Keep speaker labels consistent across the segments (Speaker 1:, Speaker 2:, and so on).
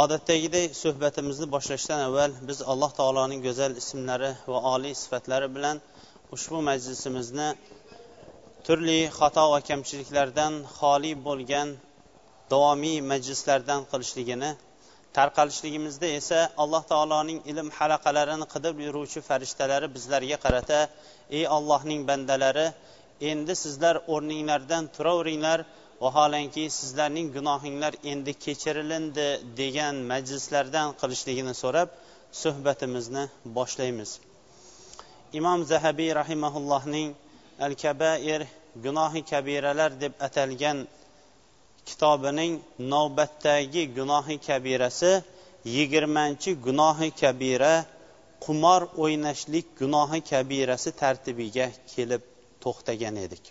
Speaker 1: Odatdagidek suhbatimizni boshlashdan avval biz alloh taoloning go'zal ismlari va oliy sifatlari bilan ushbu majlisimizni turli xato va kamchiliklardan xoli bo'lgan davomiy majlislardan qilishligini tarqalishligimizda esa alloh taoloning ilm halaqalarini qidib yuruvchi farishtalari bizlarga qarata ey ollohning bandalari endi sizlar o'rninglardan turaveringlar vaholanki sizlarning gunohinglar endi kechirilindi degan majlislardan qilishligini so'rab suhbatimizni boshlaymiz. Imom zahabiy rahimaullohning al kabair gunohi kabiralar deb atalgan kitobining navbatdagi gunohi kabirasi yigirmanchi gunohi kabira qumor o'ynashlik gunohi kabirasi tartibiga kelib to'xtagan edik.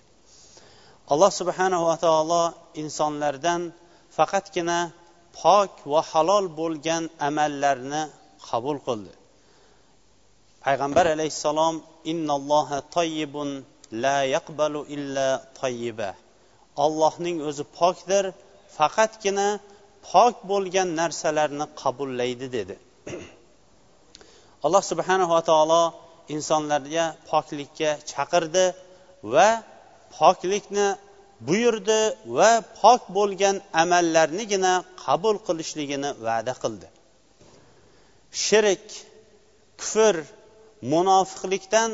Speaker 1: Alloh subhanava taolo insonlardan faqatgina pok va halol bo'lgan amallarni qabul qildi. Payg'ambar alayhissalom innalloha toyyibun la yaqbalu illa toyyiba ollohning o'zi pokdir faqatgina pok bo'lgan narsalarni qabullaydi dedi. Alloh subhanava taolo insonlarga poklikka chaqirdi va poklikni buyurdi va pok bo'lgan amallarnigina qabul qilishligini va'da qildi. Shirik kufr munofiqlikdan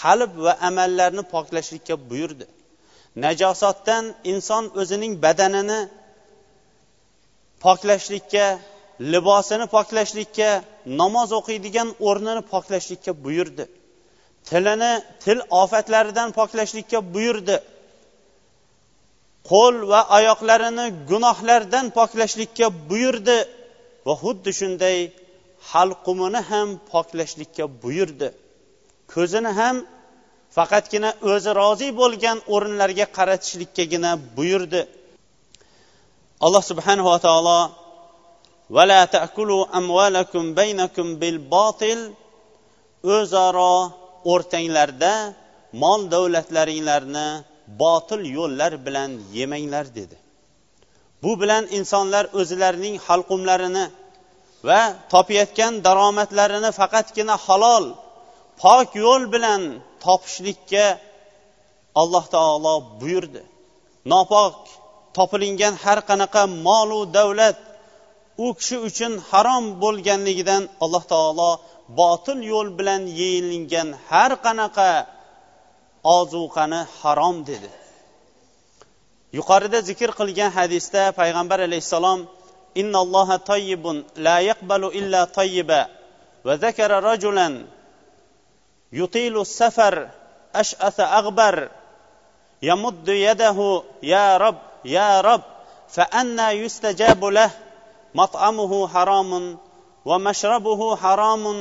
Speaker 1: qalb va amallarni poklashlikka buyurdi. Najosatdan inson o'zining badanini poklashlikka libosini poklashlikka namoz o'qiydigan o'rnini poklashlikka buyurdi. Tilini til ofatlaridan poklashlikka buyurdi. Qo'l va oyoqlarini gunohlardan poklashlikka buyurdi va xuddi shunday halqumini ham poklashlikka buyurdi. Ko'zini ham faqatgina o'zi rozi bo'lgan o'rinlarga qaratishlikkagina buyurdi. Alloh subhanava taolo vala takulu amvalakum baynakum bil botil o'zaro o'rtanglarda mol davlatlaringlarni botil yo'llar bilan yemanglar dedi. Bu bilan insonlar o'zlarining halqumlarini va topayotgan daromadlarini faqatgina halol pok yo'l bilan topishlikka alloh taolo buyurdi. Nopok topilingan har qanaqa molu davlat u kishi uchun harom bo'lganligidan alloh taolo botil yo'l bilan yeyilingan har qanaqa ozuqani harom dedi. Yuqorida zikr qilgan hadisda payg'ambar alayhissalom innalloha toyibun la yaqbalu illa toyiba va zakara rajulan yutilu safar ash'asa ag'bar yamuddu yadahu ya rob ya rob fa anna yustajabu lah mat'amuhu haromun va mashrabuhu haramun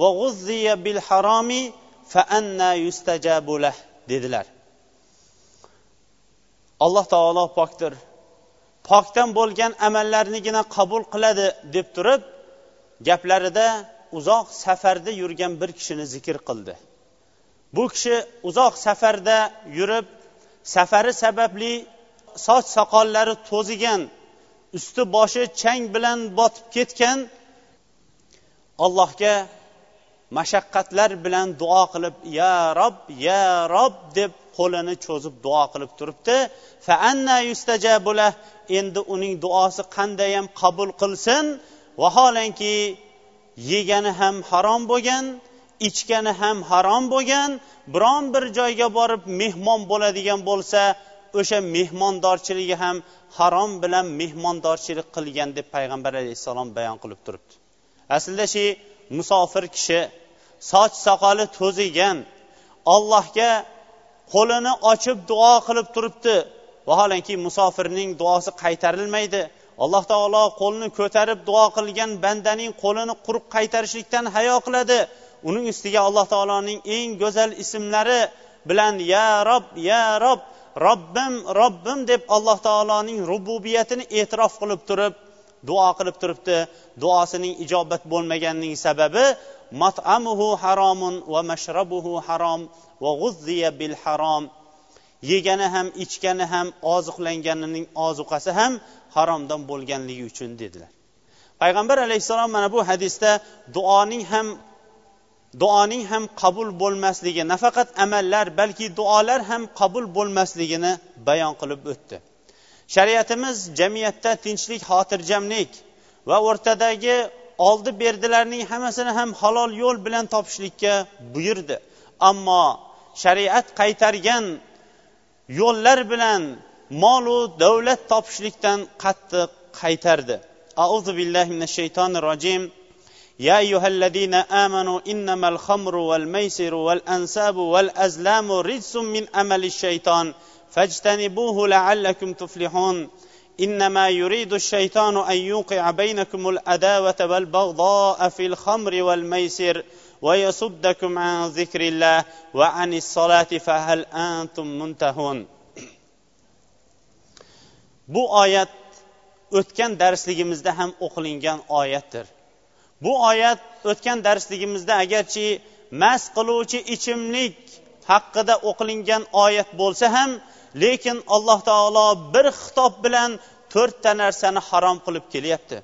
Speaker 1: va g'uzziya bil haromi fa anna yustajabu lah dedilar. Alloh taolo pokdir. Pokdan bo'lgan amallarnigina qabul qiladi deb turib gaplarida uzoq safarda yurgan bir kishini zikr qildi. Bu kishi uzoq safarda yurib safari sababli soch soqollari to'zigan usti boshi chang bilan botib ketgan allohga mashaqqatlar bilan duo qilib ya rob ya rob deb qo'lini cho'zib duo qilib turibdi. Fa anna yustajabulah endi uning duosi qandayyam qabul qilsin vaholanki yegani ham harom bo'lgan ichgani ham harom bo'lgan biron bir joyga borib mehmon bo'ladigan bo'lsa o'sha mehmondorchiligi ham harom bilan mehmondorchilik qilgan deb payg'ambar alayhissalom bayon qilib turibdi. Aslida shu musofir kishi soch soqoli to'zigan ollohga qo'lini ochib duo qilib turibdi. Vaholanki musofirning duosi qaytarilmaydi. Alloh taolo qo'lni ko'tarib duo qilgan bandaning qo'lini quruq qaytarishlikdan hayo qiladi. Uning ustiga alloh taoloning eng go'zal ismlari bilan ya rob ya rob robbim robbim deb alloh taoloning rububiyatini e'tirof qilib turib duo qilib turibdi. Duosining ijobat bo'lmaganining sababi matamuhu haromun va mashrabuhu harom va g'uzziya bil harom. Yegani ham ichgani ham oziqlanganining ozuqasi ham haromdan bo'lganligi uchun dedilar. Payg'ambar alayhissalom mana bu hadisda duoning ham duoning ham qabul bo'lmasligi nafaqat amallar balki duolar ham qabul bo'lmasligini bayon qilib o'tdi. shariatimiz jamiyatda tinchlik xotirjamlik va o'rtadagi oldi berdilarning hammasini ham halol yo'l bilan topishlikka buyurdi ammo shariat qaytargan yo'llar bilan molu davlat topishlikdan qattiq qaytardi auzu billahi minash shaytonir rojim يا أيها الذين آمنوا إنما الخمر والميسر والأنساب والأزلام رجس من أمل الشيطان فاجتنبوه لعلكم تفلحون إنما يريد الشيطان أن يوقع بينكم الأداوة والبغضاء في الخمر والميسر ويصدكم عن ذكر الله وعن الصلاة فهل أنتم منتهون bu oyat o'tgan darsligimizda ham o'qilingan oyatdir bu oyat o'tgan darsligimizda agarchi mast qiluvchi ichimlik haqida o'qilingan oyat bo'lsa ham lekin alloh taolo bir xitob bilan to'rtta narsani harom qilib kelyapti.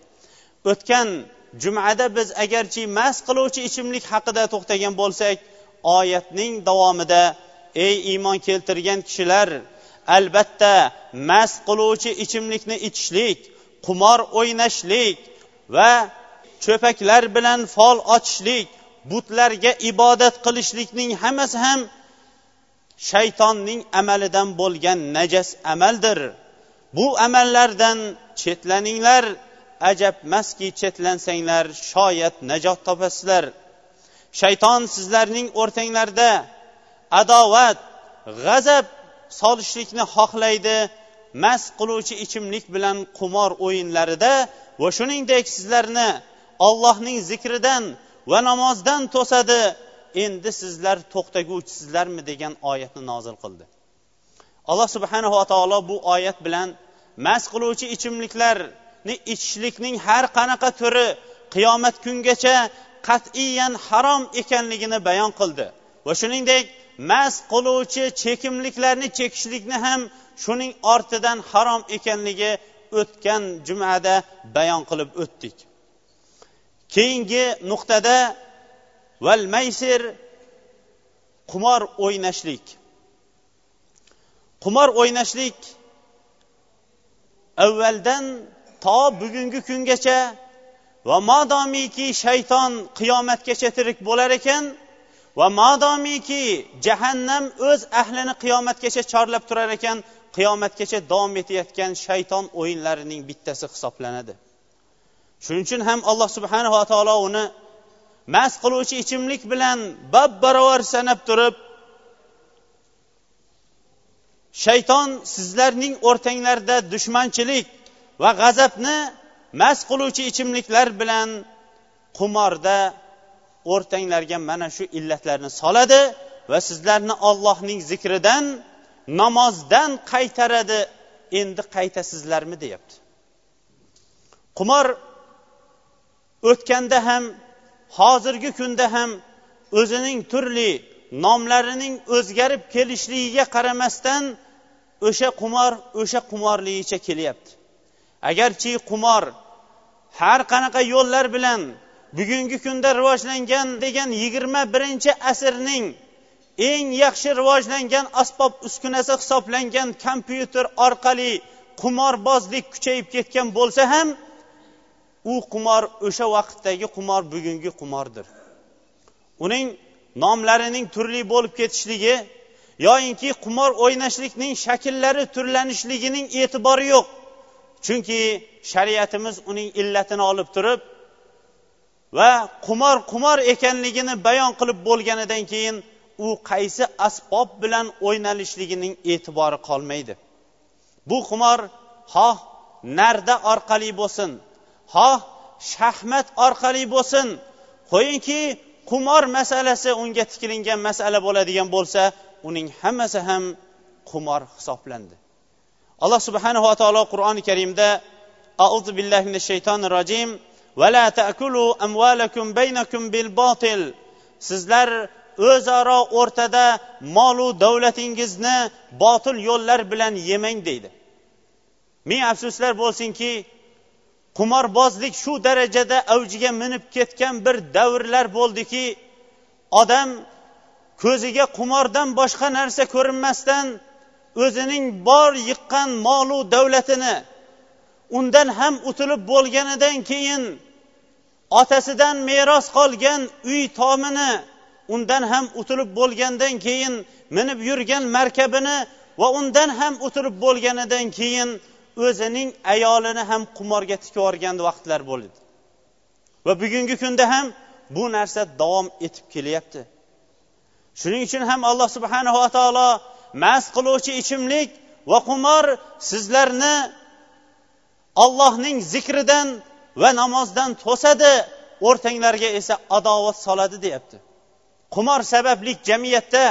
Speaker 1: O'tgan jumada biz agarchi mast qiluvchi ichimlik haqida to'xtagan bo'lsak oyatning davomida ey iymon keltirgan kishilar albatta mast qiluvchi ichimlikni ichishlik qumor o'ynashlik va cho'paklar bilan fol ochishlik butlarga ibodat qilishlikning hammasi ham shaytonning amalidan bo'lgan najas amaldir. Bu amallardan chetlaninglar ajabmaski chetlansanglar shoyat najot topasizlar. Shayton sizlarning o'rtanglarda adovat g'azab solishlikni xohlaydi mast qiluvchi ichimlik bilan qumor o'yinlarida va shuningdek sizlarni ollohning zikridan va namozdan to'sadi. Endi sizlar to'xtaguvchisizlarmi degan oyatni nozil qildi. Alloh subhanava taolo bu oyat bilan mast qiluvchi ichimliklarni ichishlikning har qanaqa turi qiyomat kungacha qat'iyan harom ekanligini bayon qildi. Va shuningdek mast qiluvchi chekimliklarni chekishlikni ham shuning ortidan harom ekanligi o'tgan jumada bayon qilib o'tdik. Keyingi nuqtada val maysir qumor o'ynashlik. Qumor o'ynashlik avvaldan to bugungi kungacha va modomiki shayton qiyomatgacha tirik bo'lar ekan va modomiki jahannam o'z ahlini qiyomatgacha chorlab turar ekan qiyomatgacha davom etayotgan shayton o'yinlarining bittasi hisoblanadi. Shuning uchun ham alloh subhanava taolo uni mast qiluvchi ichimlik bilan bab barobar sanab turib shayton sizlarning o'rtanglarda dushmanchilik va g'azabni mast qiluvchi ichimliklar bilan qumorda o'rtanglarga mana shu illatlarni soladi va sizlarni ollohning zikridan namozdan qaytaradi. Endi qaytasizlarmi? deyapti. Qumor o'tganda ham hozirgi kunda ham o'zining turli nomlarining o'zgarib kelishligiga qaramasdan o'sha qumor o'sha qumorligicha kelyapti. Agarchi qumor har qanaqa yo'llar bilan bugungi kunda rivojlangan degan yigirma birinchi asrning eng yaxshi rivojlangan asbob uskunasi hisoblangan kompyuter orqali qumorbozlik kuchayib ketgan bo'lsa ham u qumor o'sha vaqtdagi qumor bugungi qumordir uning nomlarining turli bo'lib ketishligi yoyinki qumor o'ynashlikning shakllari turlanishligining e'tibori yo'q. Chunki shariatimiz uning illatini olib turib va qumor qumor ekanligini bayon qilib bo'lganidan keyin u qaysi asbob bilan o'ynalishligining e'tibori qolmaydi. Bu qumor xoh narda orqali bo'lsin. Xoh shahmat orqali bo'lsin. Qo'yingki qumor masalasi unga tikilingan masala bo'ladigan bo'lsa uning hammasi ham qumor hisoblandi. Alloh subhanava taolo qur'oni karimda auzu billahi minash shaytonir rojim vala taakulu amvalakum baynakum bil botil sizlar o'zaro o'rtada molu davlatingizni botil yo'llar bilan yemang deydi. Ming afsuslar bo'lsinki qumorbozlik shu darajada avjiga minib ketgan bir davrlar bo'ldiki odam ko'ziga qumordan boshqa narsa ko'rinmasdan o'zining bor yiqqan molu davlatini undan ham utilib bo'lganidan keyin otasidan meros qolgan uy tomini undan ham utilib bo'lgandan keyin minib yurgan markabini va undan ham utilib bo'lganidan keyin o'zining ayolini ham qumorga tikib yuborgan vaqtlar bo'ldi. Va bugungi kunda ham bu narsa davom etib kelyapti. Shuning uchun ham alloh subhanava taolo mast qiluvchi ichimlik va qumor sizlarni ollohning zikridan va namozdan to'sadi o'rtanglarga esa adovat soladi deyapti. Qumor sababli jamiyatda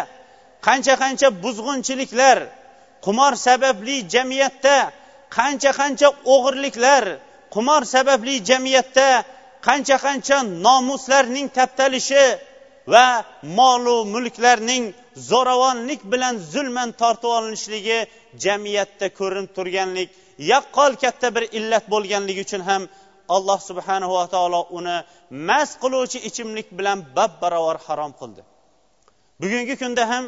Speaker 1: qancha qancha buzg'unchiliklar qumor sababli jamiyatda qancha qancha o'g'irliklar qumor sababli jamiyatda qancha qancha nomuslarning taptalishi va molu mulklarning zo'ravonlik bilan zulman tortib olinishligi jamiyatda ko'rinib turganlik yaqqol katta bir illat bo'lganligi uchun ham alloh subhanahu va taolo uni mast qiluvchi ichimlik bilan bab barobar harom qildi. Bugungi kunda ham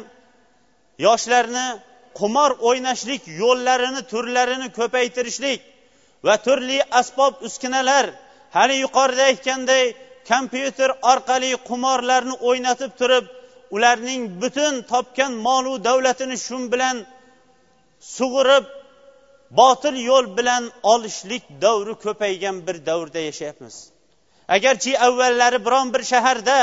Speaker 1: yoshlarni qumor o'ynashlik yo'llarini turlarini ko'paytirishlik va turli asbob uskunalar hali yuqorida aytganday kompyuter orqali qumorlarni o'ynatib turib ularning butun topgan molu davlatini shu bilan sug'urib botil yo'l bilan olishlik davri ko'paygan bir davrda yashayapmiz. Agarchi avvallari biron bir shaharda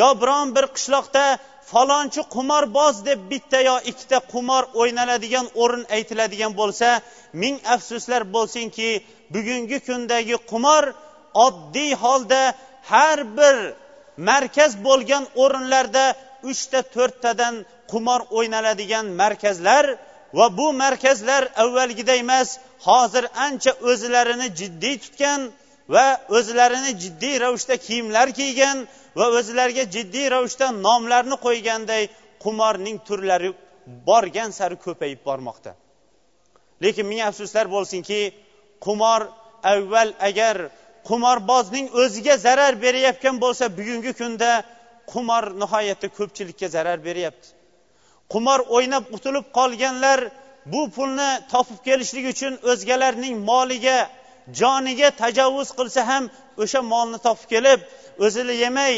Speaker 1: yo biron bir qishloqda falonchi qumorboz deb bitta yo ikkita qumor o'ynaladigan o'rin aytiladigan bo'lsa ming afsuslar bo'lsinki bugungi kundagi qumor oddiy holda har bir markaz bo'lgan o'rinlarda uchta to'rttadan qumor o'ynaladigan markazlar va bu markazlar avvalgiday emas hozir ancha o'zlarini jiddiy tutgan va o'zlarini jiddiy ravishda kiyimlar kiygan va o'zlariga jiddiy ravishda nomlarni qo'yganday qumorning turlari borgan sari ko'payib bormoqda. Lekin ming afsuslar bo'lsinki qumor avval agar qumorbozning o'ziga zarar berayotgan bo'lsa bugungi kunda qumor nihoyatda ko'pchilikka zarar beryapti. Qumor o'ynab qutulib qolganlar bu pulni topib kelishlik uchun o'zgalarning moliga joniga tajovuz qilsa ham o'sha molni topib kelib o'zini yemay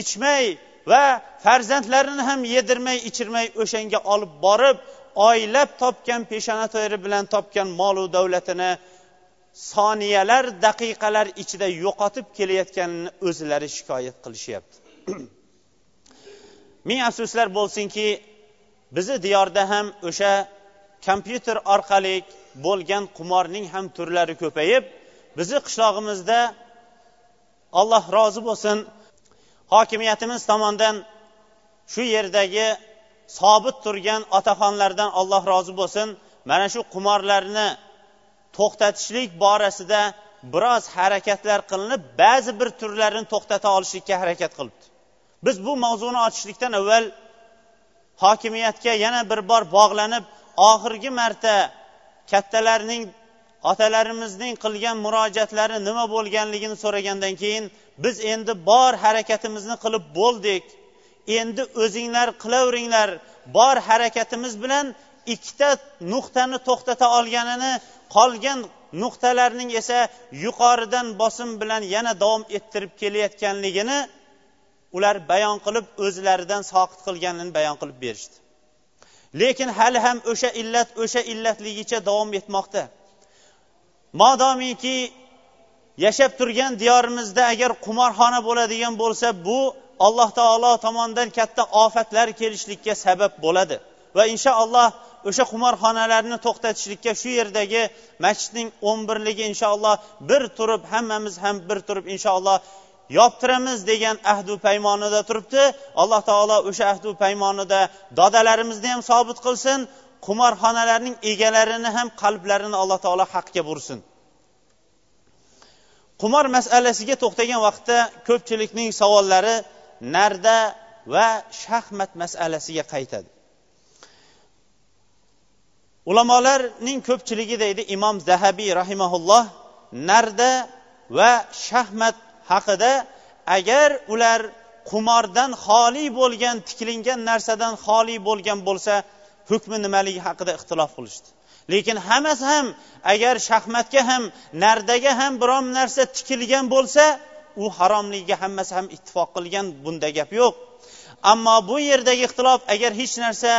Speaker 1: ichmay va farzandlarini ham yedirmay ichirmay o'shanga olib borib oylab topgan peshona teri bilan topgan molu davlatini soniyalar daqiqalar ichida yo'qotib kelayotganini o'zlari shikoyat qilishyapti. Ming afsuslar bo'lsinki bizni diyorda ham o'sha kompyuter orqali bo'lgan qumorning ham turlari ko'payib bizni qishlog'imizda alloh rozi bo'lsin hokimiyatimiz tomonidan shu yerdagi sobit turgan otaxonlardan alloh rozi bo'lsin. Mana shu qumorlarni to'xtatishlik borasida biroz harakatlar qilinib ba'zi bir turlarini to'xtata olishlikka harakat qilibdi. Biz bu mavzuni ochishlikdan avval hokimiyatga yana bir bor bog'lanib oxirgi marta kattalarning otalarimizning qilgan murojaatlari nima bo'lganligini so'ragandan keyin biz endi bor harakatimizni qilib bo'ldik. Endi o'zinglar qilaveringlar bor harakatimiz bilan ikkita nuqtani to'xtata olganini qolgan nuqtalarning esa yuqoridan bosim bilan yana davom ettirib kelayotganligini ular bayon qilib o'zlaridan soqit qilganini bayon qilib berishdi. Lekin hali ham o'sha illat o'sha illatligicha davom etmoqda. Modomiki yashab turgan diyorimizda agar qumorxona bo'ladigan bo'lsa bu alloh taolo tomonidan katta ofatlar kelishlikka sabab bo'ladi. Va inshaalloh o'sha qumorxonalarni to'xtatishlikka shu yerdagi masjidning o'n birligi inshaalloh bir turib hammamiz ham bir turib inshaalloh yoptiramiz degan ahdu paymonida turibdi. Alloh taolo o'sha ahdu paymonida dodalarimizni ham sobit qilsin qimorxonalarning egalarini ham qalblarini alloh taolo haqga bursin. Qumor masalasiga to'xtagan vaqtda ko'pchilikning savollari narda va shaxmat masalasiga qaytadi. Ulamolarning ko'pchiligi deydi imom zahabiy rahimaulloh narda va shaxmat haqida agar ular qumordan xoli bo'lgan tiklingan narsadan xoli bo'lgan bo'lsa hukmi nimaligi haqida ixtilof qilishdi. Lekin hammasi ham agar shaxmatga ham nardaga ham biron narsa tikilgan bo'lsa u haromligiga hammasi ham ittifoq qilgan bunda gap yo'q. Ammo bu yerdagi ixtilof agar hech narsa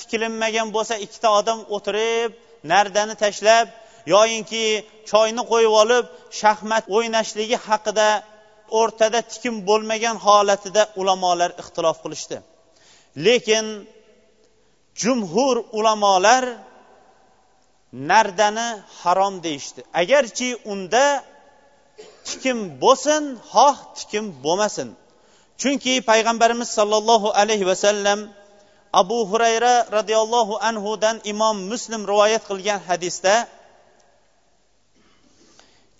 Speaker 1: tikilinmagan bo'lsa ikkita odam o'tirib nardani tashlab yoyinki choyni qo'yib olib shaxmat o'ynashligi haqida o'rtada tikim bo'lmagan holatida ulamolar ixtilof qilishdi. Lekin jumhur ulamolar nardani harom deyishdi. Agarchi unda tikim bo'lsin xoh tikim bo'lmasin. Chunki payg'ambarimiz sollallohu alayhi vasallam abu hurayra roziyallohu anhudan imom muslim rivoyat qilgan hadisda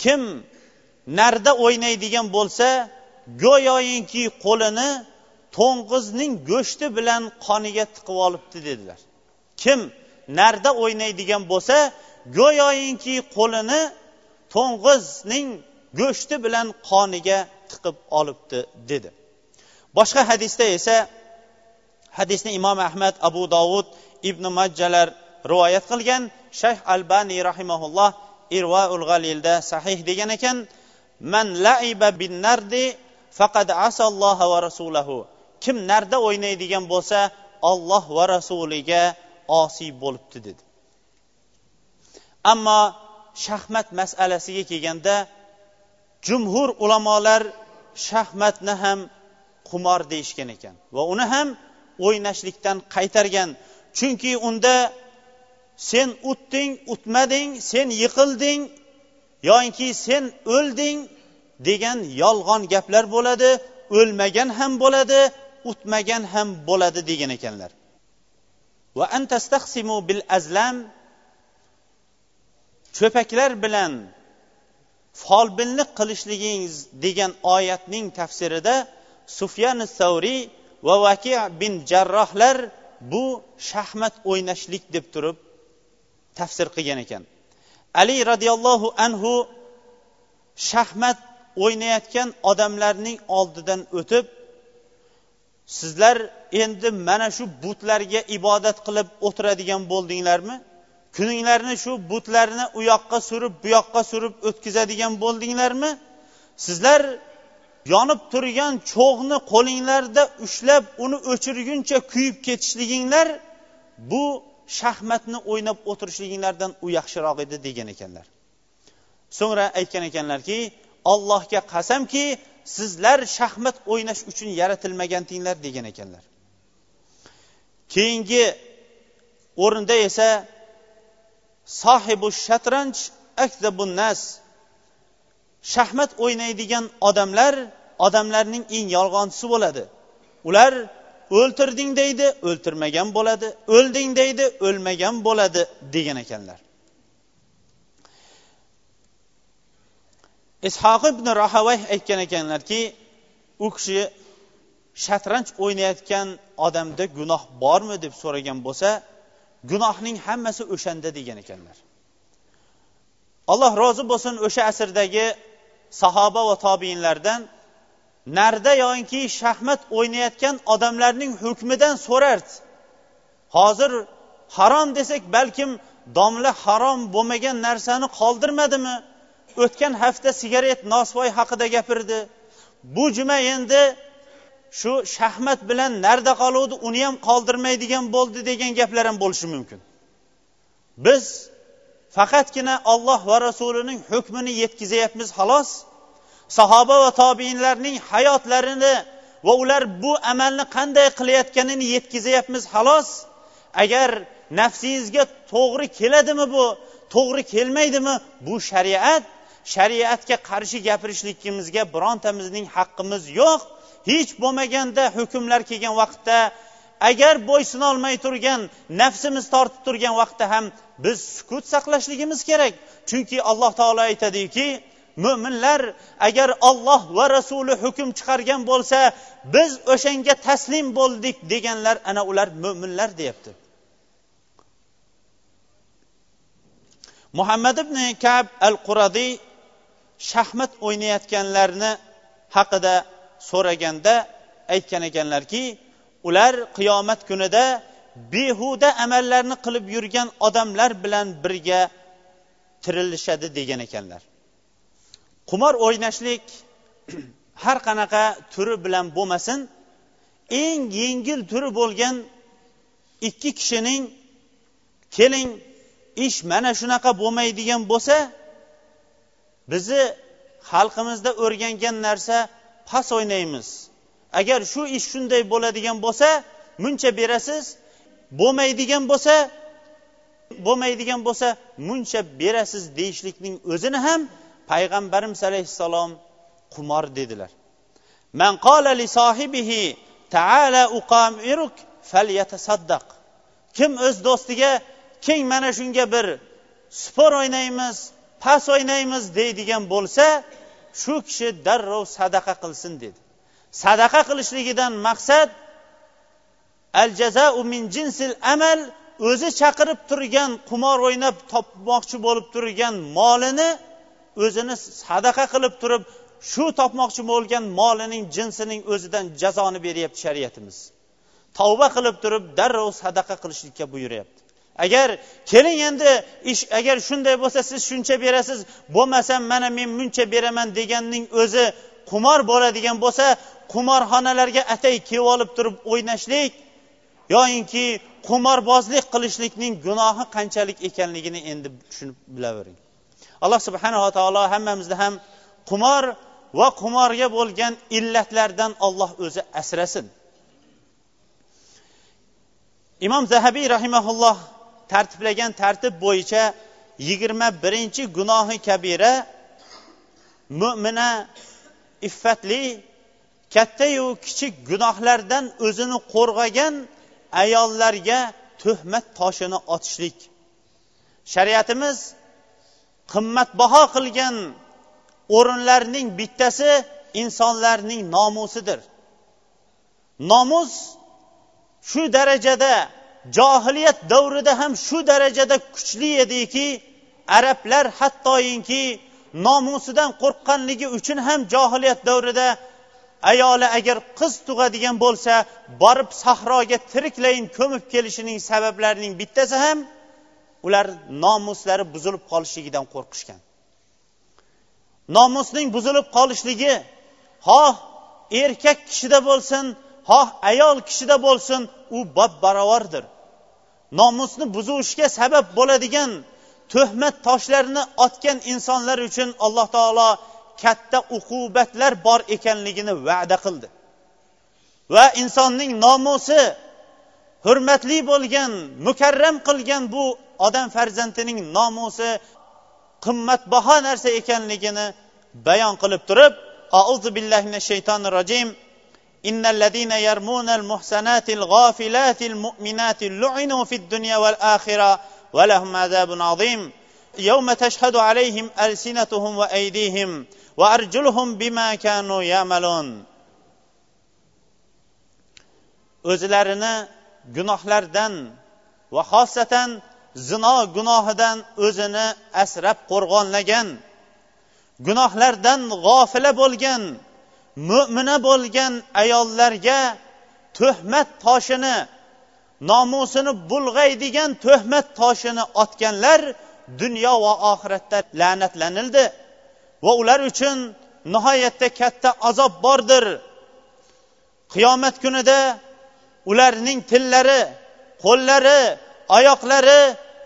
Speaker 1: kim narda o'ynaydigan bo'lsa go'yoyinki qo'lini to'ng'izning go'shti bilan qoniga tiqib olibdi dedilar. Kim narda o'ynaydigan bo'lsa go'yoyinki qo'lini to'ng'izning go'shti bilan qoniga tiqib olibdi dedi. Boshqa hadisda esa hadisni imom ahmad abu dovud ibn majjalar rivoyat qilgan shayx albaniy rahimaulloh irvaul g'alilda sahih degan ekan. Man laiba bin nardi faqad asalloha va rasulahu. Kim narda o'ynaydigan bo'lsa olloh va rasuliga osiy bo'libdi dedi. Ammo shaxmat masalasiga kelganda jumhur ulamolar shaxmatni ham qumor deyishgan ekan va uni ham o'ynashlikdan qaytargan. Chunki unda sen utding utmading sen yiqilding yoinki sen o'lding degan yolg'on gaplar bo'ladi o'lmagan ham bo'ladi utmagan ham bo'ladi degan ekanlar. Va antastaqsimu bil azlam cho'paklar bilan folbinlik qilishligingiz degan oyatning tafsirida sufyan savriy va vaki bin jarrohlar bu shaxmat o'ynashlik deb turib tafsir qilgan ekan. Ali roziyallohu anhu shaxmat o'ynayotgan odamlarning oldidan o'tib sizlar endi mana shu butlarga ibodat qilib o'tiradigan bo'ldinglarmi? Kuninglarni shu butlarni u yoqqa surib bu yoqqa surib o'tkazadigan bo'ldinglarmi? Sizlar yonib turgan cho'g'ni qo'linglarda ushlab uni o'chirguncha kuyib ketishliginglar bu shaxmatni o'ynab o'tirishliginglardan u yaxshiroq edi degan ekanlar. So'ngra aytgan ekanlarki allohga qasamki sizlar shaxmat o'ynash uchun yaratilmagandinglar degan ekanlar. Keyingi o'rinda esa sohibu shatranj akzabun nas shaxmat o'ynaydigan odamlar odamlarning eng yolg'onchisi bo'ladi. Ular o'ltirding deydi o'ltirmagan bo'ladi. O'lding deydi o'lmagan bo'ladi degan ekanlar. Ishoq ibn rahavay aytgan ekanlarki u kishi shatranj o'ynayotgan odamda gunoh bormi deb so'ragan bo'lsa gunohning hammasi o'shanda degan ekanlar. Alloh rozi bo'lsin o'sha asrdagi sahoba va tobiinlardan narda yoinki shaxmat o'ynayotgan odamlarning hukmidan so'rardi hozir harom desak balkim domla harom bo'lmagan narsani qoldirmadimi? O'tgan hafta sigaret nosvoy haqida gapirdi. Bu juma endi shu shaxmat bilan narda qoluvdi uni ham qoldirmaydigan bo'ldi degan gaplar ham bo'lishi mumkin. Biz faqatgina olloh va rasulining hukmini yetkazyapmiz xolos. Sahoba va tobiinlarning hayotlarini va ular bu amalni qanday qilayotganini yetkazyapmiz xolos. Agar nafsingizga to'g'ri keladimi bu to'g'ri kelmaydimi bu shariat? Shariatga qarshi gapirishligimizga birontamizning haqqimiz yo'q. Hech bo'lmaganda hukmlar kelgan vaqtda agar bo'ysunolmay turgan nafsimiz tortib turgan vaqtda ham biz sukut saqlashligimiz kerak. Chunki alloh taolo aytadiki mo'minlar agar olloh va rasuli hukm chiqargan bo'lsa biz o'shanga taslim bo'ldik deganlar ana ular mo'minlar deyapti. Muhammad ibn kab al quradiy shaxmat o'ynayotganlarni haqida so'raganda aytgan ekanlarki ular qiyomat kunida behuda amallarni qilib yurgan odamlar bilan birga tirilishadi degan ekanlar. Qumor o'ynashlik har qanaqa turi bilan bo'lmasin eng yengil turi bo'lgan ikki kishining keling ish mana shunaqa bo'lmaydigan bo'lsa bizni xalqimizda o'rgangan narsa pas o'ynaymiz. Agar shu ish shunday bo'ladigan bo'lsa muncha berasiz bo'lmaydigan bo'lsa bo'lmaydigan bo'lsa muncha berasiz deyishlikning o'zini ham payg'ambarimiz alayhissalom qumor dedilar. Man qala li sohibihi taala uqamiruk falyatasaddaq kim o'z do'stiga keng mana shunga bir spor o'ynaymiz pas o'ynaymiz deydigan bo'lsa shu kishi darrov sadaqa qilsin dedi. Sadaqa qilishligidan maqsad al jazau min jinsil amal o'zi chaqirib turgan qumor o'ynab topmoqchi bo'lib turgan molini o'zini sadaqa qilib turib shu topmoqchi bo'lgan molining jinsining o'zidan jazoni beryapti shariatimiz. Tavba qilib turib darrov sadaqa qilishlikka buyuryapti. Agar keling endi ish agar shunday bo'lsa siz shuncha berasiz bo'lmasam mana men muncha beraman deganning o'zi qumor bo'ladigan bo'lsa qumorxonalarga atay kelib olib turib o'ynashlik yoyinki qumorbozlik qilishlikning gunohi qanchalik ekanligini endi tushunib bilavering. Alloh subhanava taolo hammamizni ham qumor va qumorga bo'lgan illatlardan olloh o'zi asrasin. Imom zahabiy rahimaulloh tartiblagan tartib bo'yicha yigirma birinchi gunohi kabira mo'mina iffatli kattayu kichik gunohlardan o'zini qo'rg'agan ayollarga tuhmat toshini otishlik. Shariatimiz qimmatbaho qilgan o'rinlarning bittasi insonlarning nomusidir. Nomus shu darajada johiliyat davrida ham shu darajada kuchli ediki arablar hattoyinki nomusidan qo'rqqanligi uchun ham johiliyat davrida ayoli agar qiz tug'adigan bo'lsa borib sahroga tiriklayin ko'mib kelishining sabablarining bittasi ham ular nomuslari buzilib qolishligidan qo'rqishgan. Nomusning buzilib qolishligi xoh erkak kishida bo'lsin xoh ayol kishida bo'lsin u bob barobardir nomusni buzishga sabab bo'ladigan tuhmat toshlarini otgan insonlar uchun alloh taolo katta uqubatlar bor ekanligini va'da qildi. Va insonning nomusi hurmatli bo'lgan mukarram qilgan bu odam farzandining nomusi qimmatbaho narsa ekanligini bayon qilib turib auzu billahi minash shaytonir rojim إن الذين يرمون المحسنات الغافلات المؤمنات لعنوا في الدنيا والآخرة ولهم عذاب عظيم يوم تشهد عليهم ألسنتهم وأيديهم وأرجلهم بما كانوا يعملون o'zlarini gunohlardan va xosatan zino gunohidan o'zini asrab qo'rg'onlagan gunohlardan g'ofila bo'lgan mo'mina bo'lgan ayollarga tuhmat toshini nomusini bulg'aydigan tuhmat toshini otganlar dunyo va oxiratda la'natlanildi va ular uchun nihoyatda katta azob bordir. Qiyomat kunida ularning tillari qo'llari oyoqlari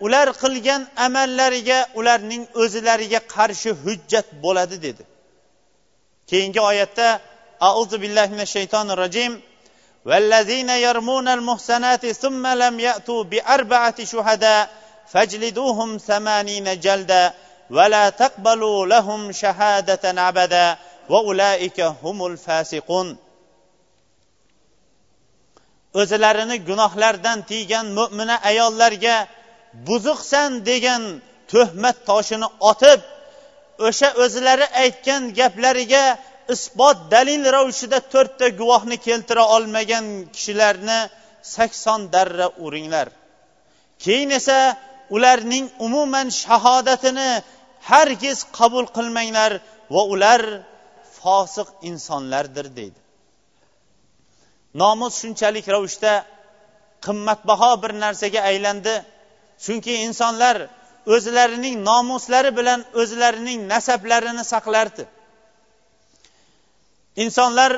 Speaker 1: ular qilgan amallariga ularning o'zlariga qarshi hujjat bo'ladi dedi keyingi oyatda auzu billahi minash shaytonir rojim والذين يرمون المحسنات ثم لم يأتوا بأربعة شهداء فاجلدوهم ثمانين جلدا ولا تقبلوا لهم شهادة أبدا وأولئك هم الفاسقون o'zlarini gunohlardan tiygan mo'mina ayollarga buzuqsan degan tuhmat toshini otib o'sha o'zlari aytgan gaplariga isbot dalil ravishida to'rtta guvohni keltira olmagan kishilarni sakson darra uringlar. Keyin esa ularning umuman shahodatini hargiz qabul qilmanglar va ular fosiq insonlardir deydi. Nomus shunchalik ravishda qimmatbaho bir narsaga aylandi. Chunki insonlar o'zlarining nomuslari bilan o'zlarining nasablarini saqlardi. Insonlar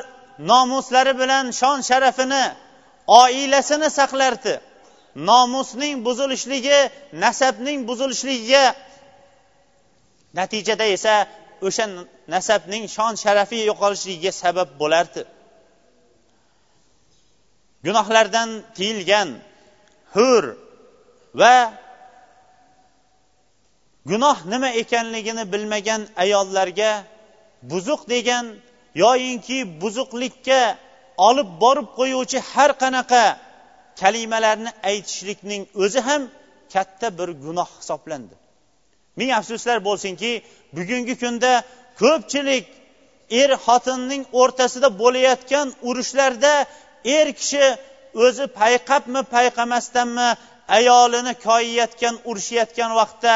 Speaker 1: nomuslari bilan shon sharafini oilasini saqlardi. Nomusning buzilishligi nasabning buzilishligiga natijada esa o'sha nasabning shon sharafi yo'qolishligiga sabab bo'lardi. Gunohlardan tiyilgan hur va gunoh nima ekanligini bilmagan ayollarga buzuq degan yoyinki buzuqlikka olib borib qo'yuvchi har qanaqa kalimalarni aytishlikning o'zi ham katta bir gunoh hisoblandi. Ming afsuslar bo'lsinki bugungi kunda ko'pchilik er xotinning o'rtasida bo'layotgan urushlarda er kishi o'zi payqabmi payqamasdanmi ayolini koyiyotgan urishayotgan vaqtda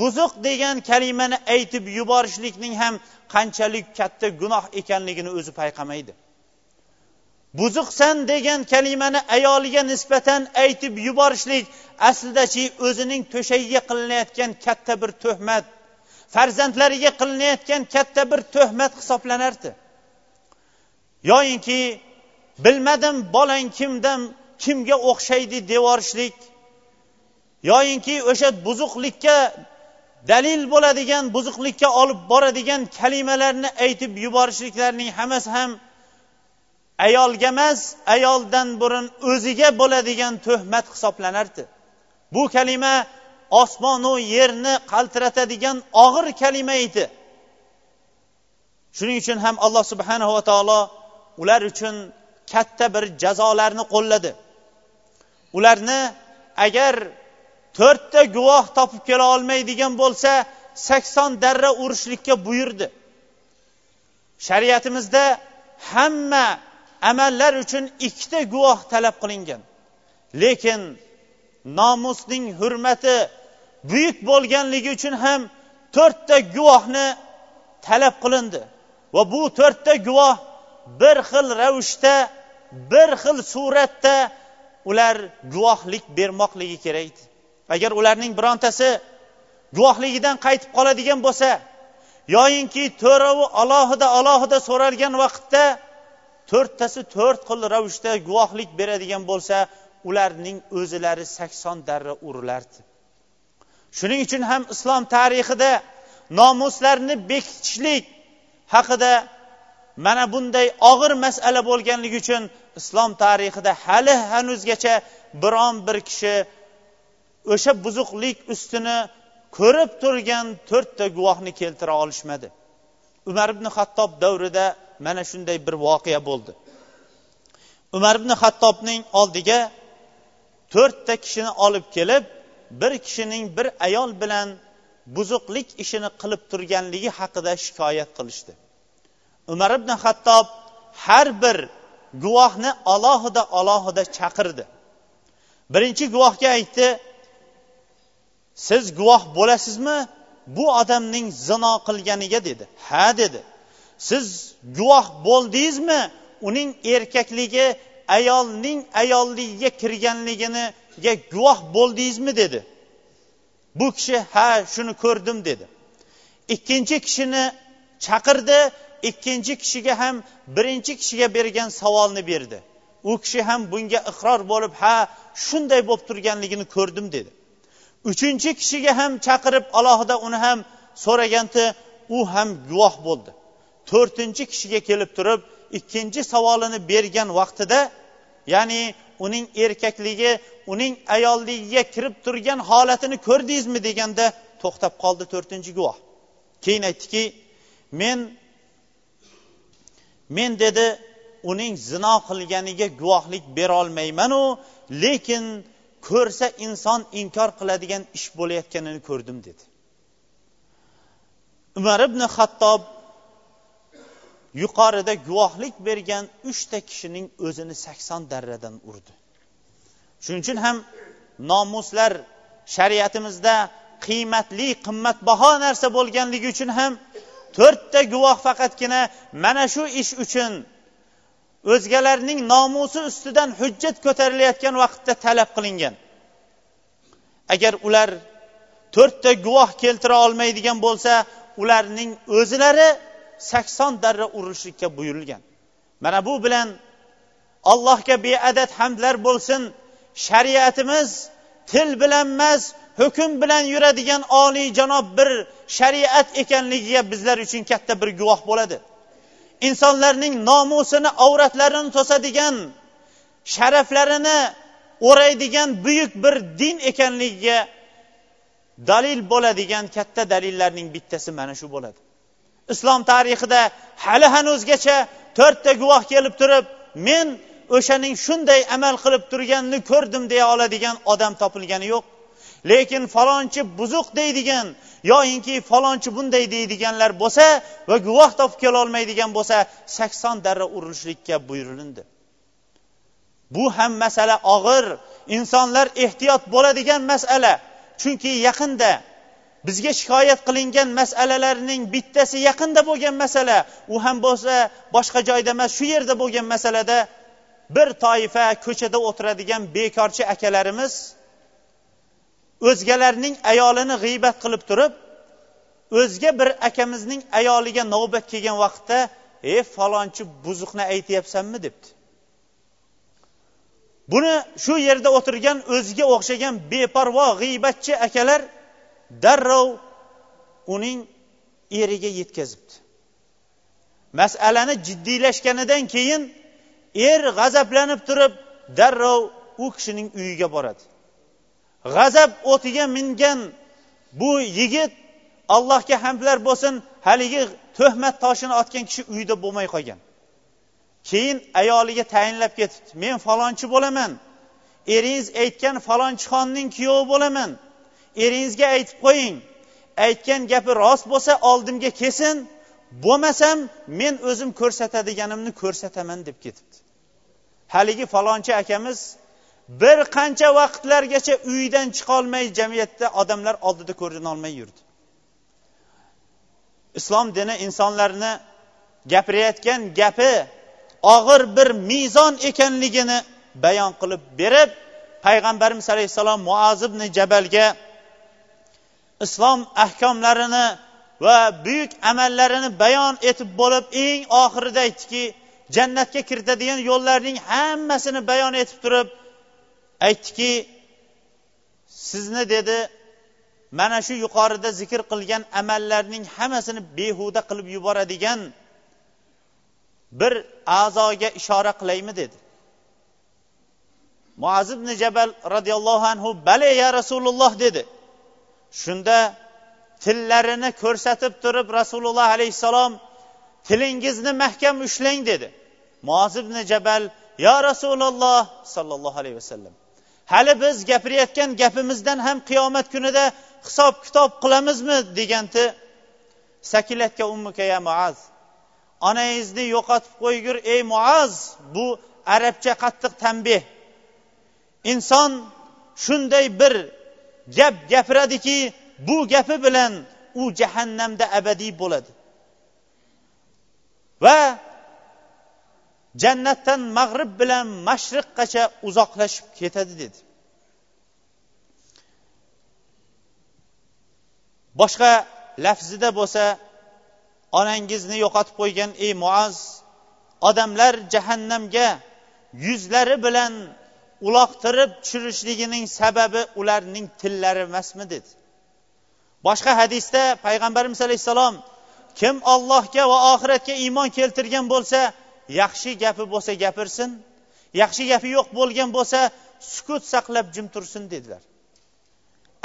Speaker 1: buzuq degan kalimani aytib yuborishlikning ham qanchalik katta gunoh ekanligini o'zi payqamaydi. Buzuqsan degan kalimani ayoliga nisbatan aytib yuborishlik aslidachi o'zining to'shagiga qilinayotgan katta bir tuhmat farzandlariga qilinayotgan katta bir tuhmat hisoblanardi. Yoyinki bilmadim bolang kimdan kimga o'xshaydi devorishlik yoyinki o'sha buzuqlikka dalil bo'ladigan buzuqlikka olib boradigan kalimalarni aytib yuborishliklarning hammasi ham ayolga emas ayoldan burun o'ziga bo'ladigan tuhmat hisoblanardi. Bu kalima osmonu yerni qaltiratadigan og'ir kalima edi. Shuning uchun ham alloh subhanava taolo ular uchun katta bir jazolarni qo'lladi. Ularni agar to'rtta guvoh topib kela olmaydigan bo'lsa sakson darra urishlikka buyurdi. Shariatimizda hamma amallar uchun ikkita guvoh talab qilingan. Lekin nomusning hurmati buyuk bo'lganligi uchun ham to'rtta guvohni talab qilindi. Va bu to'rtta guvoh bir xil ravishda bir xil suratda ular guvohlik bermoqligi kerak. Edi agar ularning birontasi guvohligidan qaytib qoladigan bo'lsa yoyinki to'rovi alohida alohida so'ralgan vaqtda to'rttasi to'rt xil ravishda guvohlik beradigan bo'lsa ularning o'zilari sakson darra urilardi. Shuning uchun ham islom tarixida nomuslarni bekitishlik haqida mana bunday og'ir masala bo'lganligi uchun islom tarixida hali hanuzgacha biron bir kishi o'sha buzuqlik ustini ko'rib turgan to'rtta guvohni keltira olishmadi. Umar ibn hattob davrida mana shunday bir voqea bo'ldi. Umar ibn hattobning oldiga to'rtta kishini olib kelib bir kishining bir ayol bilan buzuqlik ishini qilib turganligi haqida shikoyat qilishdi. Umar ibn hattob har bir guvohni alohida alohida chaqirdi. Birinchi guvohga aytdi siz guvoh bo'lasizmi? Bu odamning zino qilganiga dedi. Ha dedi. Siz guvoh bo'ldingizmi? Uning erkakligi ayolning ayolligiga kirganligiga guvoh bo'ldingizmi? dedi. Bu kishi ha shuni ko'rdim dedi. Ikkinchi kishini chaqirdi ikkinchi kishiga ham birinchi kishiga bergan savolni berdi. U kishi ham bunga iqror bo'lib ha shunday bo'lib turganligini ko'rdim dedi. Uchinchi kishiga ham chaqirib alohida uni ham so'raganda u ham guvoh bo'ldi. To'rtinchi kishiga kelib turib ikkinchi savolini bergan vaqtida ya'ni uning erkakligi uning ayolligiga kirib turgan holatini ko'rdingizmi deganda to'xtab qoldi to'rtinchi guvoh. Keyin aytdiki men men dedi uning zino qilganiga guvohlik berolmaymanu lekin ko'rsa inson inkor qiladigan ish bo'layotganini ko'rdim dedi. Umar ibn xattob yuqorida guvohlik bergan uchta kishining o'zini sakson darradan urdi. Shuning uchun ham nomuslar shariatimizda qiymatli qimmatbaho narsa bo'lganligi uchun ham to'rtta guvoh faqatgina mana shu ish uchun o'zgalarning nomusi ustidan hujjat ko'tarilayotgan vaqtda talab qilingan. Agar ular to'rtta guvoh keltira olmaydigan bo'lsa ularning o'zlari sakson darra urilishlikka buyurilgan. Mana bu bilan allohga beadad hamdlar bo'lsin shariatimiz til bilan emas hukm bilan yuradigan oliyjanob bir shariat ekanligiga bizlar uchun katta bir guvoh bo'ladi. Insonlarning nomusini avratlarini to'sadigan sharaflarini o'raydigan buyuk bir din ekanligiga dalil bo'ladigan katta dalillarning bittasi mana shu bo'ladi. Islom tarixida hali hanuzgacha to'rtta guvoh kelib turib men o'shaning shunday amal qilib turganini ko'rdim deya oladigan odam topilgani yo'q. Lekin falonchi buzuq deydigan yoyinki falonchi bunday deydiganlar bo'lsa va guvoh topib kelolmaydigan bo'lsa sakson darra urilishlikka buyurilindi. Bu ham masala og'ir. Insonlar ehtiyot bo'ladigan masala. Chunki yaqinda bizga shikoyat qilingan masalalarning bittasi yaqinda bo'lgan masala. U ham bo'lsa boshqa joyda emas shu yerda bo'lgan masalada bir toifa ko'chada o'tiradigan bekorchi akalarimiz o'zgalarning ayolini g'iybat qilib turib o'zga bir akamizning ayoliga navbat kelgan vaqtda e falonchi buzuqni aytyapsanmi? debdi. Buni shu yerda o'tirgan o'ziga o'xshagan beparvo g'iybatchi akalar darrov uning eriga yetkazibdi. Masalani jiddiylashganidan keyin er g'azablanib turib darrov u kishining uyiga boradi. G'azab o'tiga mingan bu yigit allohga hamdlar bo'lsin haligi tuhmat toshini otgan kishi uyda bo'lmay qolgan. Keyin ayoliga tayinlab ketibdi. Men falonchi bo'laman. Eringiz aytgan falonchixonning kuyovi bo'laman. Eringizga aytib qo'ying. Aytgan gapi rost bo'lsa oldimga kelsin bo'lmasam men o'zim ko'rsatadiganimni ko'rsataman deb ketibdi. Haligi falonchi akamiz bir qancha vaqtlargacha uyidan chiqolmay jamiyatda odamlar oldida ko'rinolmay yurdi. Islom dini insonlarni gapirayotgan gapi og'ir bir mezon ekanligini bayon qilib berib payg'ambarimiz alayhissalom muaz ibn jabalga islom ahkomlarini va buyuk amallarini bayon etib bo'lib eng oxirida aytdiki jannatga kiritadigan yo'llarning hammasini bayon etib turib aytdiki sizni dedi mana shu yuqorida zikr qilgan amallarning hammasini behuda qilib yuboradigan bir a'zoga ishora qilaymi dedi. Muaz ibn jabal roziyallohu anhu bale ya rasululloh dedi. Shunda tillarini ko'rsatib turib rasululloh alayhissalom tilingizni mahkam ushlang dedi. Muaz ibn jabal yo rasululloh sollallohu alayhi vasallam. Hali biz gapirayotgan gapimizdan ham qiyomat kunida hisob kitob qilamizmi degandi sakilatga ummuka ya muaz. Onangizni yo'qotib qo'ygur ey muaz bu arabcha qattiq tanbeh. Inson shunday bir gap gapiradiki bu gapi bilan u jahannamda abadiy bo'ladi. Va jannatdan mag'rib bilan mashriqqacha uzoqlashib ketadi dedi. Boshqa lafzida bo'lsa onangizni yo'qotib qo'ygan ey muaz odamlar jahannamga yuzlari bilan uloqtirib tushirishligining sababi ularning tillari emasmi dedi. Boshqa hadisda payg'ambarimiz alayhissalom kim ollohga va oxiratga iymon keltirgan bo'lsa yaxshi gapi bo'lsa gapirsin yaxshi gapi yo'q bo'lgan bo'lsa sukut saqlab jim tursin dedilar.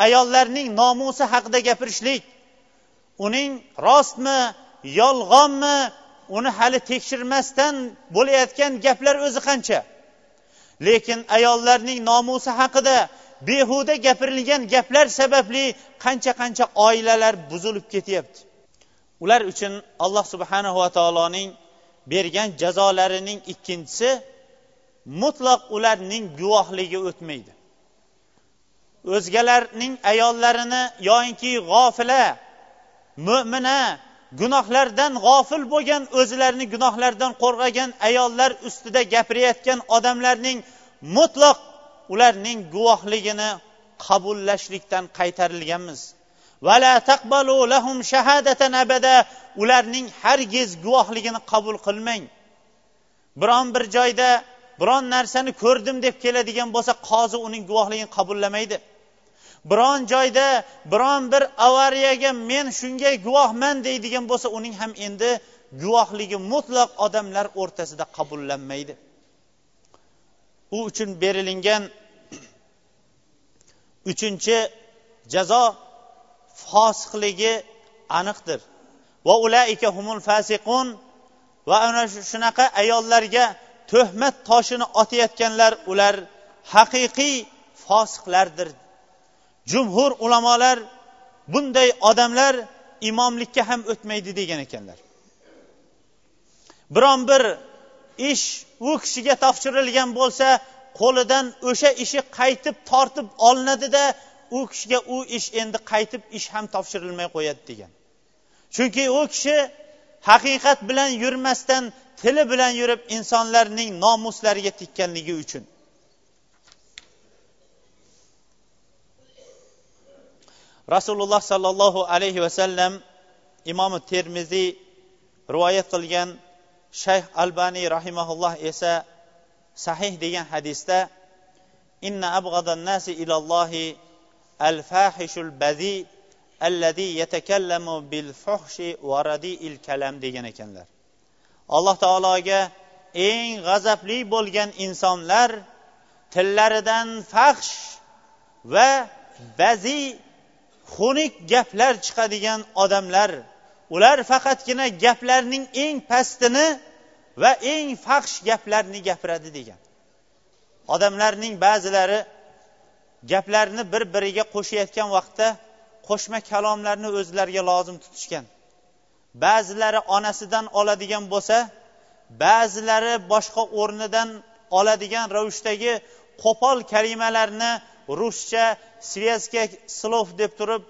Speaker 1: Ayollarning nomusi haqida gapirishlik. Uning rostmi yolg'onmi uni hali tekshirmasdan bo'layotgan gaplar o'zi qancha. Lekin ayollarning nomusi haqida behuda gapirilgan gaplar sababli qancha qancha oilalar buzilib ketyapti. Ular uchun alloh subhanahu va taoloning bergan jazolarining ikkinchisi mutlaq ularning guvohligi o'tmaydi. O'zgalarning ayollarini yoinki g'ofila mo'mina gunohlardan g'ofil bo'lgan o'zlarini gunohlardan qo'rg'agan ayollar ustida gapirayotgan odamlarning mutlaq ularning guvohligini qabullashlikdan qaytarilganmiz. Vala taqbalu lahum shahadatan abada ularning hargiz guvohligini qabul qilmang. Biron bir joyda biron narsani ko'rdim deb keladigan bo'lsa qozi uning guvohligini qabullamaydi. Biron joyda biron bir avariyaga men shunga guvohman deydigan bo'lsa uning ham endi guvohligi mutlaq odamlar o'rtasida qabullanmaydi. U uchun berilingan uchinchi jazo fosiqligi aniqdir. Va ulaika humul fasiqun va ana shunaqa ayollarga tuhmat toshini otayotganlar ular haqiqiy fosiqlardir jumhur ulamolar bunday odamlar imomlikka ham o'tmaydi degan ekanlar. Biron bir ish u kishiga topshirilgan bo'lsa qo'lidan o'sha ishi qaytib tortib olinadida u kishiga u ish endi qaytib ish ham topshirilmay qo'yadi degan. Chunki u kishi haqiqat bilan yurmasdan tili bilan yurib insonlarning nomuslariga tekkanligi uchun rasululloh sollallohu alayhi vasallam imomi termiziy rivoyat qilgan shayx albaniy rahimaulloh esa sahih degan hadisda inna abg'adan nasi ilallohi al fahishul badi allazi yatakallamu bil fuhshi va radiil kalam degan ekanlar. Alloh taologa eng g'azabli bo'lgan insonlar tillaridan fahsh va bazi xunuk gaplar chiqadigan odamlar ular faqatgina gaplarning eng pastini va eng faxsh gaplarni gapiradi degan. Odamlarning ba'zilari gaplarni bir biriga qo'shayotgan vaqtda qo'shma kalomlarni o'zlariga lozim tutishgan. Ba'zilari onasidan oladigan bo'lsa ba'zilari boshqa o'rnidan oladigan ravishdagi qo'pol kalimalarni ruscha svetskiy slov deb turib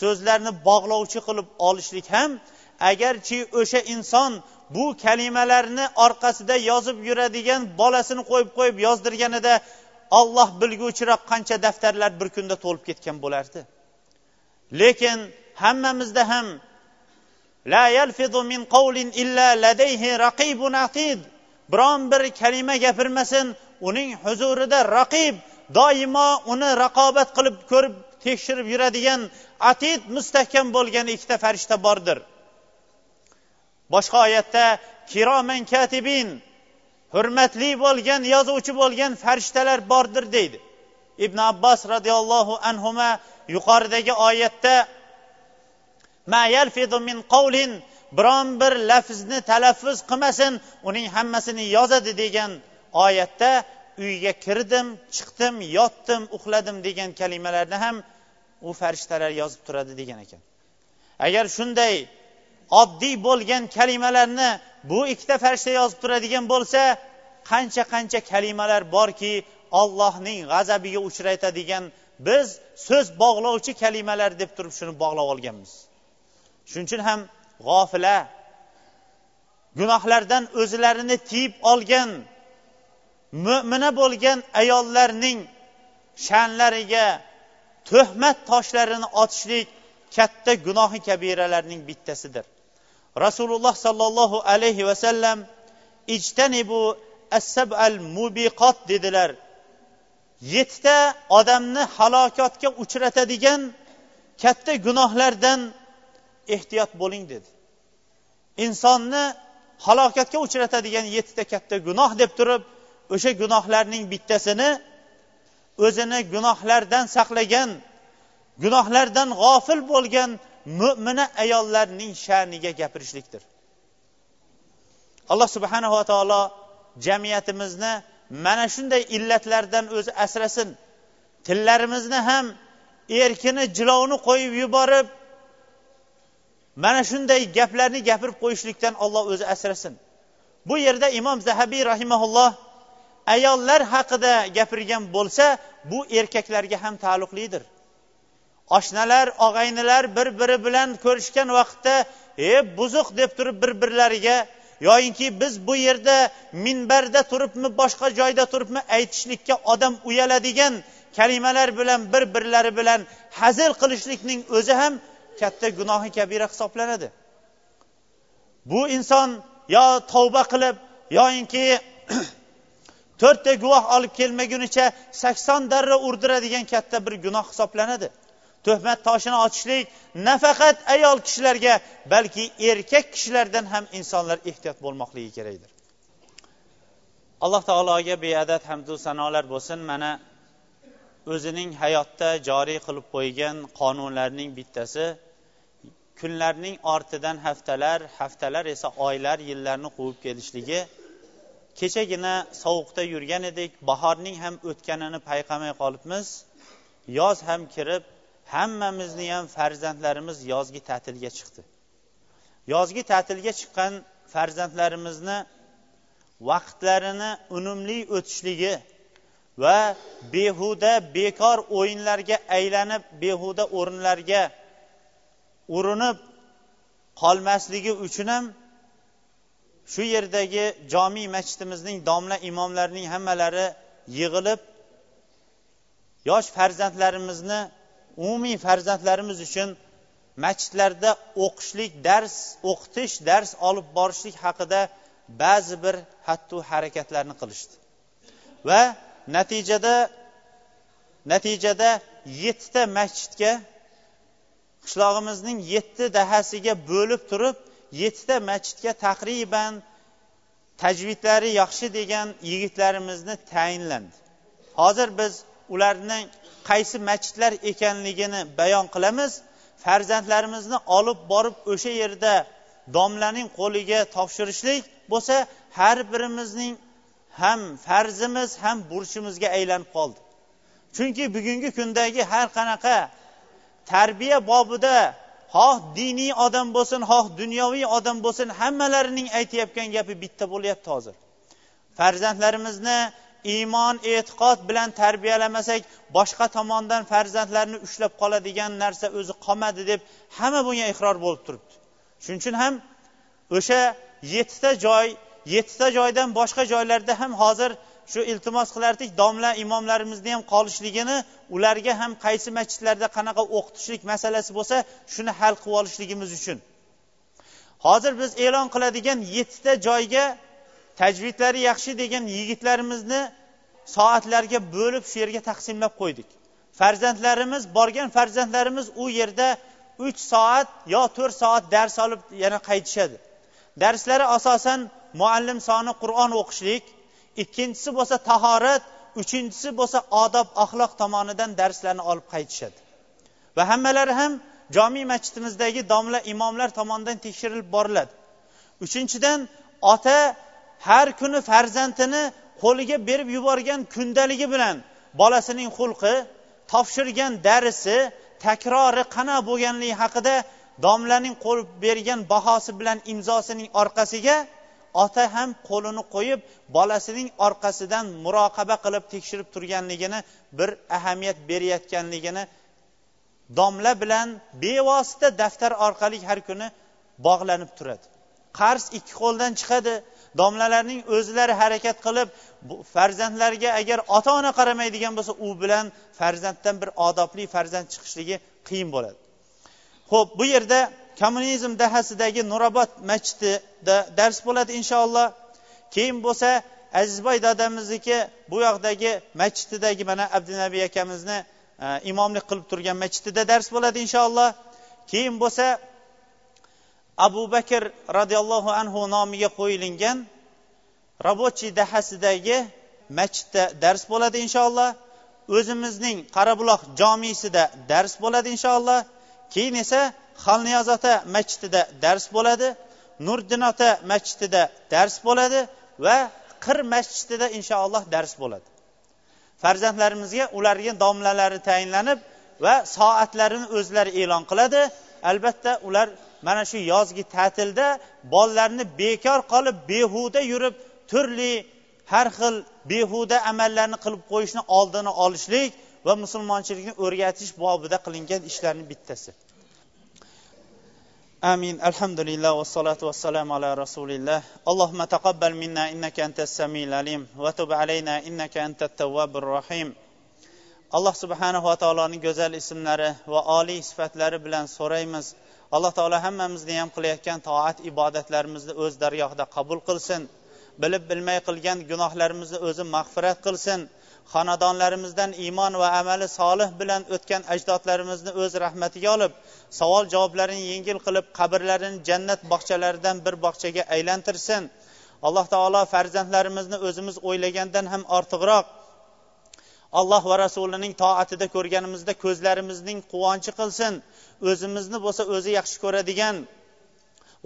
Speaker 1: so'zlarni bog'lovchi qilib olishlik ham agarchi o'sha inson bu kalimalarni orqasida yozib yuradigan bolasini qo'yib qo'yib yozdirganida olloh bilguvchiroq qancha daftarlar bir kunda to'lib ketgan bo'lardi. Lekin hammamizda ham la yalfidu min qawlin illa ladayhi raqibun atid. Biron bir kalima gapirmasin uning huzurida raqib doimo uni raqobat qilib ko'rib tekshirib yuradigan atid mustahkam bo'lgan ikkita farishta bordir. Boshqa oyatda kiroman katibin hurmatli bo'lgan yozuvchi bo'lgan farishtalar bordir deydi. Ibn abbos roziyallohu anhu yuqoridagi oyatda ma yalfidu min qavlin biron bir lafzni talaffuz qilmasin uning hammasini yozadi degan oyatda uyga kirdim chiqdim yotdim uxladim degan kalimalarni ham u farishtalar yozib turadi degan ekan. Agar shunday oddiy bo'lgan kalimalarni bu ikkita farishta yozib turadigan bo'lsa qancha qancha kalimalar borki ollohning g'azabiga uchraytadigan biz so'z bog'lovchi kalimalar deb turib shuni bog'lab olganmiz. Shuning uchun ham g'ofila gunohlardan o'zlarini tiyib olgan mo'mina bo'lgan ayollarning sha'nlariga tuhmat toshlarini otishlik katta gunohi kabiralarning bittasidir. Rasululloh sollallohu alayhi vasallam ijtanibu al mubiqot dedilar. Yettita odamni halokatga uchratadigan katta gunohlardan ehtiyot bo'ling dedi. Insonni halokatga uchratadigan yettita katta gunoh deb turib o'sha gunohlarning bittasini o'zini gunohlardan saqlagan gunohlardan g'ofil bo'lgan mo'mina ayollarning sha'niga gapirishlikdir. Alloh subhanava taolo jamiyatimizni mana shunday illatlardan o'zi asrasin. Tillarimizni ham erkini jilovni qo'yib yuborib mana shunday gaplarni gapirib qo'yishlikdan olloh o'zi asrasin. Bu yerda imom zahabiy rahimaulloh ayollar haqida gapirgan bo'lsa bu erkaklarga ham taalluqlidir. Oshnalar og'aynilar bir biri bilan ko'rishgan vaqtda e buzuq deb turib bir birlariga yoyinki biz bu yerda minbarda turibmi boshqa joyda turibmi aytishlikka odam uyaladigan kalimalar bilan bir birlari bilan hazil qilishlikning o'zi ham katta gunohi kabira hisoblanadi. Bu inson yo tavba qilib yoyinki to'rtta guvoh olib kelmagunicha sakson darra urdiradigan katta bir gunoh hisoblanadi. Tuhmat toshini otishlik nafaqat ayol kishilarga balki erkak kishilardan ham insonlar ehtiyot bo'lmoqligi kerakdir. Alloh taologa beadad hamdu sanolar bo'lsin. Mana o'zining hayotda joriy qilib qo'ygan qonunlarning bittasi kunlarning ortidan haftalar haftalar esa oylar yillarni quvib kelishligi kechagina sovuqda yurgan edik bahorning ham o'tganini payqamay qolibmiz. Yoz ham kirib hammamizni ham farzandlarimiz yozgi ta'tilga chiqdi. Yozgi ta'tilga chiqqan farzandlarimizni vaqtlarini unumli o'tishligi va behuda bekor o'yinlarga aylanib behuda o'rinlarga urinib qolmasligi uchun ham shu yerdagi jomiy masjidimizning domla imomlarining hammalari yig'ilib yosh farzandlarimizni umumiy farzandlarimiz uchun masjidlarda o'qishlik dars o'qitish dars olib borishlik haqida ba'zi bir hattu harakatlarni qilishdi. Va natijada natijada yettita masjidga qishlog'imizning yetti dahasiga bo'lib turib yettita masjidga taqriban tajvidlari yaxshi degan yigitlarimizni tayinlandi. Hozir biz ularni qaysi masjidlar ekanligini bayon qilamiz. Farzandlarimizni olib borib o'sha yerda domlaning qo'liga topshirishlik bo'lsa har birimizning ham farzimiz ham burchimizga aylanib qoldi. Chunki bugungi kundagi har qanaqa tarbiya bobida xoh diniy odam bo'lsin xoh dunyoviy odam bo'lsin hammalarining aytayotgan gapi bitta bo'lyapti hozir. Farzandlarimizni iymon e'tiqod bilan tarbiyalamasak boshqa tomondan farzandlarni ushlab qoladigan narsa o'zi qolmadi deb hamma bunga iqror bo'lib turibdi. Shuning uchun ham o'sha yettita joy yettita joydan boshqa joylarda ham hozir shu iltimos qilardik domla imomlarimizni ham qolishligini ularga ham qaysi masjidlarda qanaqa o'qitishlik masalasi bo'lsa shuni hal qilib olishligimiz uchun. Hozir biz e'lon qiladigan yettita joyga tajvidlari yaxshi degan yigitlarimizni soatlarga bo'lib shu yerga taqsimlab qo'ydik. Farzandlarimiz borgan farzandlarimiz u yerda uch soat yo to'rt soat dars olib yana qaytishadi. Darslari asosan muallim soni qur'on o'qishlik ikkinchisi bo'lsa tahorat uchinchisi bo'lsa odob axloq tomonidan darslarni olib qaytishadi. Va hammalari ham jomiy masjidimizdagi domla imomlar tomonidan tekshirilib boriladi. Uchinchidan ota har kuni farzandini qo'liga berib yuborgan kundaligi bilan bolasining xulqi topshirgan darsi takrori qana bo'lganligi haqida domlaning qo'yib bergan bahosi bilan imzosining orqasiga ota ham qo'lini qo'yib bolasining orqasidan muroqaba qilib tekshirib turganligini bir ahamiyat berayotganligini domla bilan bevosita daftar orqali har kuni bog'lanib turadi. Qarz ikki qo'ldan chiqadi. Domlalarning o'zlari harakat qilib farzandlarga agar ota ona qaramaydigan bo'lsa u bilan farzanddan bir odobli farzand chiqishligi qiyin bo'ladi. Ho'p bu yerda kommunizm dahasidagi nurobod masjidida dars bo'ladi inshaalloh. Keyin bo'lsa azizboy dadamizniki bu yoqdagi masjididagi mana abdunabiy akamizni e, imomlik qilib turgan masjidida dars bo'ladi inshaalloh. Keyin bo'lsa abu bakr roziyallohu anhu nomiga qo'yilgan rabochiy dahasidagi masjidda dars bo'ladi inshaalloh. O'zimizning qarabuloq jomisida dars bo'ladi inshaalloh. Keyin esa xalniyoz ota masjidida dars bo'ladi nuriddin ota masjidida dars bo'ladi va qir masjidida inshaalloh dars bo'ladi. Farzandlarimizga ularga domlalari tayinlanib va soatlarini o'zlari e'lon qiladi. Albatta ular mana shu yozgi ta'tilda bolalarni bekor qolib behuda yurib turli har xil behuda amallarni qilib qo'yishni oldini olishlik va musulmonchilikni o'rgatish bobida qilingan ishlarni bittasi. آمين الحمد لله والصلاة والسلام على رسول الله اللهم تقبل منا إنك أنت السميع العليم وتب علينا إنك أنت التواب الرحيم alloh subhanava taoloning go'zal ismlari va oliy sifatlari bilan so'raymiz alloh taolo hammamizni ham qilayotgan toat ibodatlarimizni o'z dargohida qabul qilsin bilib bilmay qilgan gunohlarimizni o'zi mag'firat qilsin Xonadonlarimizdan iymon va amali solih bilan o'tgan ajdodlarimizni o'z rahmatiga olib savol javoblarini yengil qilib qabrlarini jannat bog'chalaridan bir bog'chaga aylantirsin. Alloh taolo farzandlarimizni o'zimiz o'ylagandan ham ortiqroq alloh va rasulining toatida ko'rganimizda ko'zlarimizning quvonchi qilsin. O'zimizni bo'lsa o'zi yaxshi ko'radigan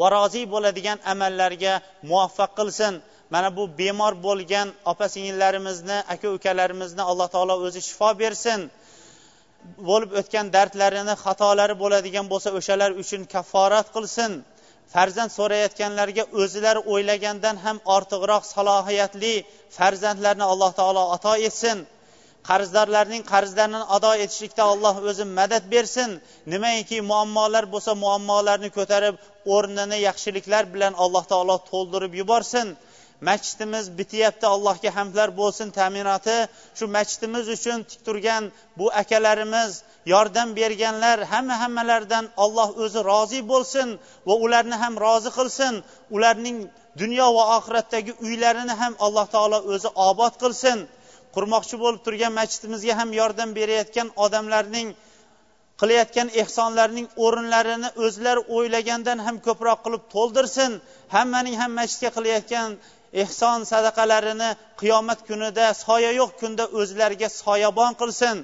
Speaker 1: va rozi bo'ladigan amallarga muvaffaq qilsin. Mana bu bemor bo'lgan opa singillarimizni aka ukalarimizni alloh taolo o'zi shifo bersin. Bo'lib o'tgan dardlarini xatolari bo'ladigan bo'lsa o'shalar uchun kafforat qilsin. Farzand so'rayotganlarga o'zilari o'ylagandan ham ortiqroq salohiyatli farzandlarni alloh taolo ato etsin. Qarzdorlarning qarzlarini ado etishlikda alloh o'zi madad bersin. Nimaiki muammolar bo'lsa muammolarni ko'tarib o'rnini yaxshiliklar bilan alloh taolo to'ldirib yuborsin. Masjidimiz bityapti allohga hamdlar bo'lsin ta'minoti. Shu masjidimiz uchun tik turgan bu akalarimiz yordam berganlar hamma hammalaridan alloh o'zi rozi bo'lsin va ularni ham rozi qilsin. Ularning dunyo va oxiratdagi uylarini ham alloh taolo o'zi obod qilsin. Qurmoqchi bo'lib turgan masjidimizga ham yordam berayotgan odamlarning qilayotgan ehsonlarning o'rinlarini o'zlari o'ylagandan ham ko'proq qilib to'ldirsin. Hammaning ham masjidga qilayotgan ehson sadaqalarini qiyomat kunida soya yo'q kunda o'zlariga soyabon qilsin.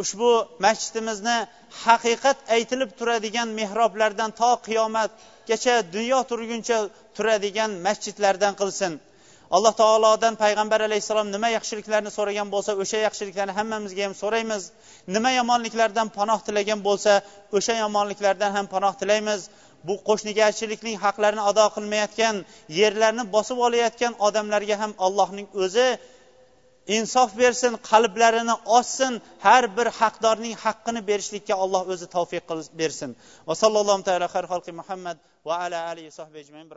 Speaker 1: Ushbu masjidimizni haqiqat aytilib turadigan mehroblardan to qiyomatgacha dunyo turguncha turadigan masjidlardan qilsin. Alloh taolodan payg'ambar alayhissalom nima yaxshiliklarni so'ragan bo'lsa o'sha yaxshiliklarni hammamizga ham so'raymiz. Nima yomonliklardan panoh tilagan bo'lsa o'sha yomonliklardan ham panoh tilaymiz. Bu qo'shnigarchilikning haqlarini ado qilmayotgan yerlarni bosib olayotgan odamlarga ham allohning o'zi insof bersin qalblarini ochsin har bir haqdorning haqqini berishlikka alloh o'zi tavfiq bersin. Va sallallohu taala muhammad va ala alihi ajmain bi